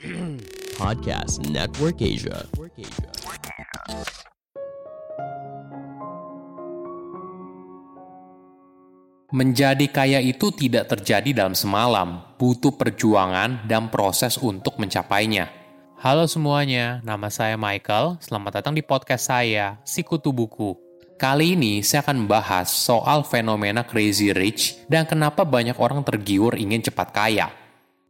Podcast Network Asia. Menjadi kaya itu tidak terjadi dalam semalam, butuh perjuangan dan proses untuk mencapainya. Halo semuanya, nama saya Michael. Selamat datang di podcast saya, Sikutu Buku. Kali ini saya akan membahas soal fenomena crazy rich dan kenapa banyak orang tergiur ingin cepat kaya.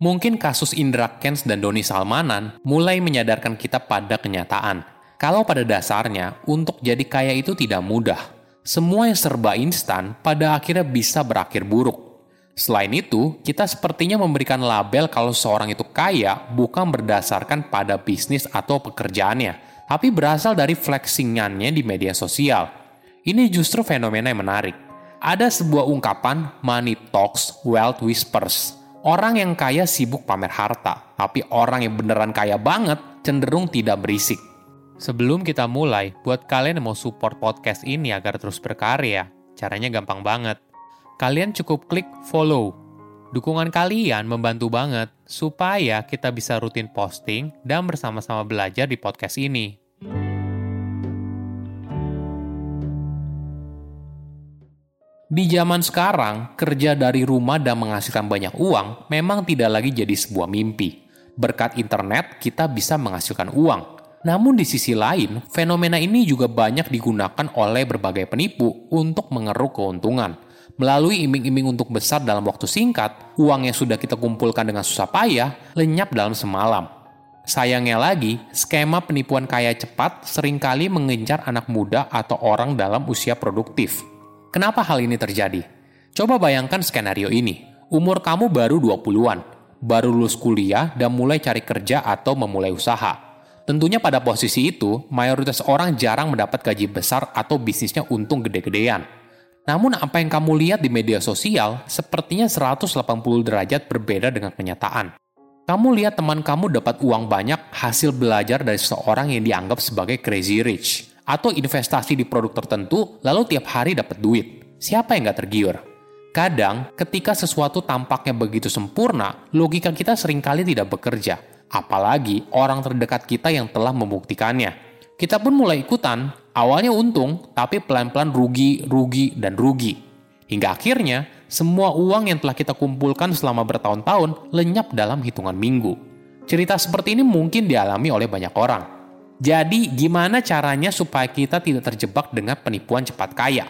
Mungkin kasus Indra Kents dan Doni Salmanan mulai menyadarkan kita pada kenyataan. Kalau pada dasarnya, untuk jadi kaya itu tidak mudah semua yang serba instan pada akhirnya bisa berakhir buruk. Selain itu, kita sepertinya memberikan label kalau seorang itu kaya bukan berdasarkan pada bisnis atau pekerjaannya, tapi berasal dari flexingannya di media sosial. Ini justru fenomena yang menarik. Ada sebuah ungkapan, money talks, wealth whispers. Orang yang kaya sibuk pamer harta, tapi orang yang beneran kaya banget cenderung tidak berisik. Sebelum kita mulai, buat kalian yang mau support podcast ini agar terus berkarya, caranya gampang banget. Kalian cukup klik follow. Dukungan kalian membantu banget supaya kita bisa rutin posting dan bersama-sama belajar di podcast ini. Di zaman sekarang, kerja dari rumah dan menghasilkan banyak uang memang tidak lagi jadi sebuah mimpi. Berkat internet, kita bisa menghasilkan uang, namun di sisi lain, fenomena ini juga banyak digunakan oleh berbagai penipu untuk mengeruk keuntungan. Melalui iming-iming untuk besar dalam waktu singkat, uang yang sudah kita kumpulkan dengan susah payah lenyap dalam semalam. Sayangnya lagi, skema penipuan kaya cepat sering kali mengincar anak muda atau orang dalam usia produktif. Kenapa hal ini terjadi? Coba bayangkan skenario ini. Umur kamu baru 20-an, baru lulus kuliah dan mulai cari kerja atau memulai usaha Tentunya pada posisi itu, mayoritas orang jarang mendapat gaji besar atau bisnisnya untung gede-gedean. Namun apa yang kamu lihat di media sosial sepertinya 180 derajat berbeda dengan kenyataan. Kamu lihat teman kamu dapat uang banyak hasil belajar dari seseorang yang dianggap sebagai crazy rich, atau investasi di produk tertentu lalu tiap hari dapat duit. Siapa yang gak tergiur? Kadang, ketika sesuatu tampaknya begitu sempurna, logika kita sering kali tidak bekerja apalagi orang terdekat kita yang telah membuktikannya. Kita pun mulai ikutan, awalnya untung, tapi pelan-pelan rugi, rugi, dan rugi. Hingga akhirnya, semua uang yang telah kita kumpulkan selama bertahun-tahun lenyap dalam hitungan minggu. Cerita seperti ini mungkin dialami oleh banyak orang. Jadi, gimana caranya supaya kita tidak terjebak dengan penipuan cepat kaya?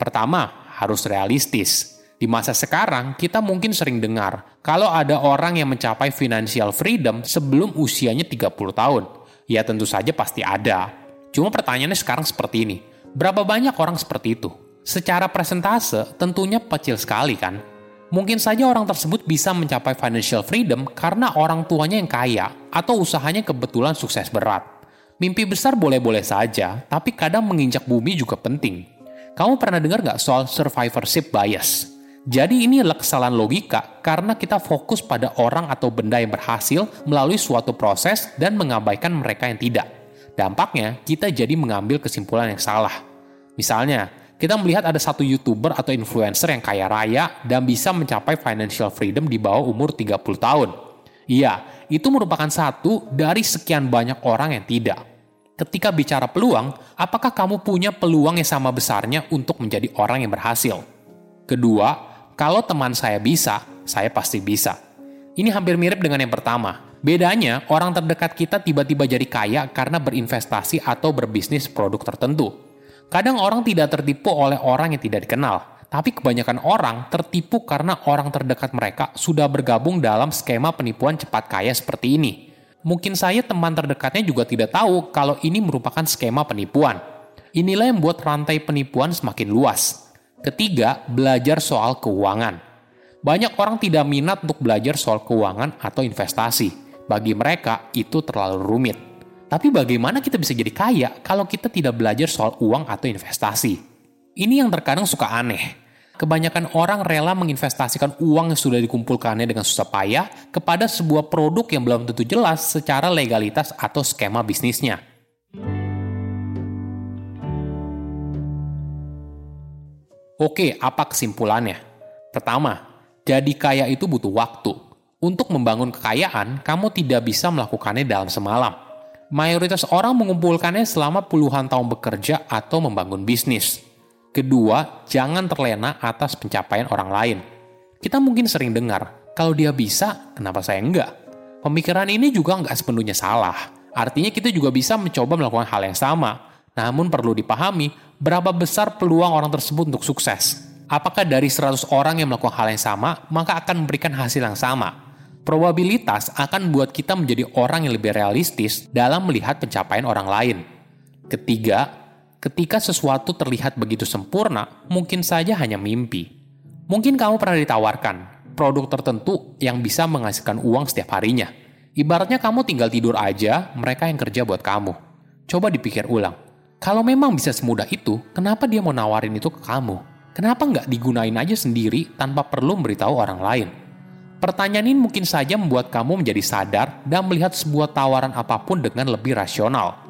Pertama, harus realistis di masa sekarang, kita mungkin sering dengar kalau ada orang yang mencapai financial freedom sebelum usianya 30 tahun. Ya tentu saja pasti ada. Cuma pertanyaannya sekarang seperti ini. Berapa banyak orang seperti itu? Secara presentase tentunya kecil sekali kan? Mungkin saja orang tersebut bisa mencapai financial freedom karena orang tuanya yang kaya atau usahanya kebetulan sukses berat. Mimpi besar boleh-boleh saja, tapi kadang menginjak bumi juga penting. Kamu pernah dengar gak soal survivorship bias? Jadi ini kesalahan logika karena kita fokus pada orang atau benda yang berhasil melalui suatu proses dan mengabaikan mereka yang tidak. Dampaknya, kita jadi mengambil kesimpulan yang salah. Misalnya, kita melihat ada satu YouTuber atau influencer yang kaya raya dan bisa mencapai financial freedom di bawah umur 30 tahun. Iya, itu merupakan satu dari sekian banyak orang yang tidak. Ketika bicara peluang, apakah kamu punya peluang yang sama besarnya untuk menjadi orang yang berhasil? Kedua, kalau teman saya bisa, saya pasti bisa. Ini hampir mirip dengan yang pertama. Bedanya, orang terdekat kita tiba-tiba jadi kaya karena berinvestasi atau berbisnis produk tertentu. Kadang orang tidak tertipu oleh orang yang tidak dikenal, tapi kebanyakan orang tertipu karena orang terdekat mereka sudah bergabung dalam skema penipuan cepat kaya seperti ini. Mungkin saya teman terdekatnya juga tidak tahu kalau ini merupakan skema penipuan. Inilah yang membuat rantai penipuan semakin luas. Ketiga, belajar soal keuangan. Banyak orang tidak minat untuk belajar soal keuangan atau investasi. Bagi mereka, itu terlalu rumit. Tapi bagaimana kita bisa jadi kaya kalau kita tidak belajar soal uang atau investasi? Ini yang terkadang suka aneh. Kebanyakan orang rela menginvestasikan uang yang sudah dikumpulkannya dengan susah payah kepada sebuah produk yang belum tentu jelas secara legalitas atau skema bisnisnya. Oke, apa kesimpulannya? Pertama, jadi kaya itu butuh waktu. Untuk membangun kekayaan, kamu tidak bisa melakukannya dalam semalam. Mayoritas orang mengumpulkannya selama puluhan tahun bekerja atau membangun bisnis. Kedua, jangan terlena atas pencapaian orang lain. Kita mungkin sering dengar, kalau dia bisa, kenapa saya enggak? Pemikiran ini juga nggak sepenuhnya salah. Artinya kita juga bisa mencoba melakukan hal yang sama. Namun perlu dipahami, berapa besar peluang orang tersebut untuk sukses. Apakah dari 100 orang yang melakukan hal yang sama, maka akan memberikan hasil yang sama? probabilitas akan membuat kita menjadi orang yang lebih realistis dalam melihat pencapaian orang lain. Ketiga, ketika sesuatu terlihat begitu sempurna, mungkin saja hanya mimpi. Mungkin kamu pernah ditawarkan produk tertentu yang bisa menghasilkan uang setiap harinya. Ibaratnya kamu tinggal tidur aja, mereka yang kerja buat kamu. Coba dipikir ulang. Kalau memang bisa semudah itu, kenapa dia mau nawarin itu ke kamu? Kenapa nggak digunain aja sendiri tanpa perlu memberitahu orang lain? Pertanyaan ini mungkin saja membuat kamu menjadi sadar dan melihat sebuah tawaran apa pun dengan lebih rasional.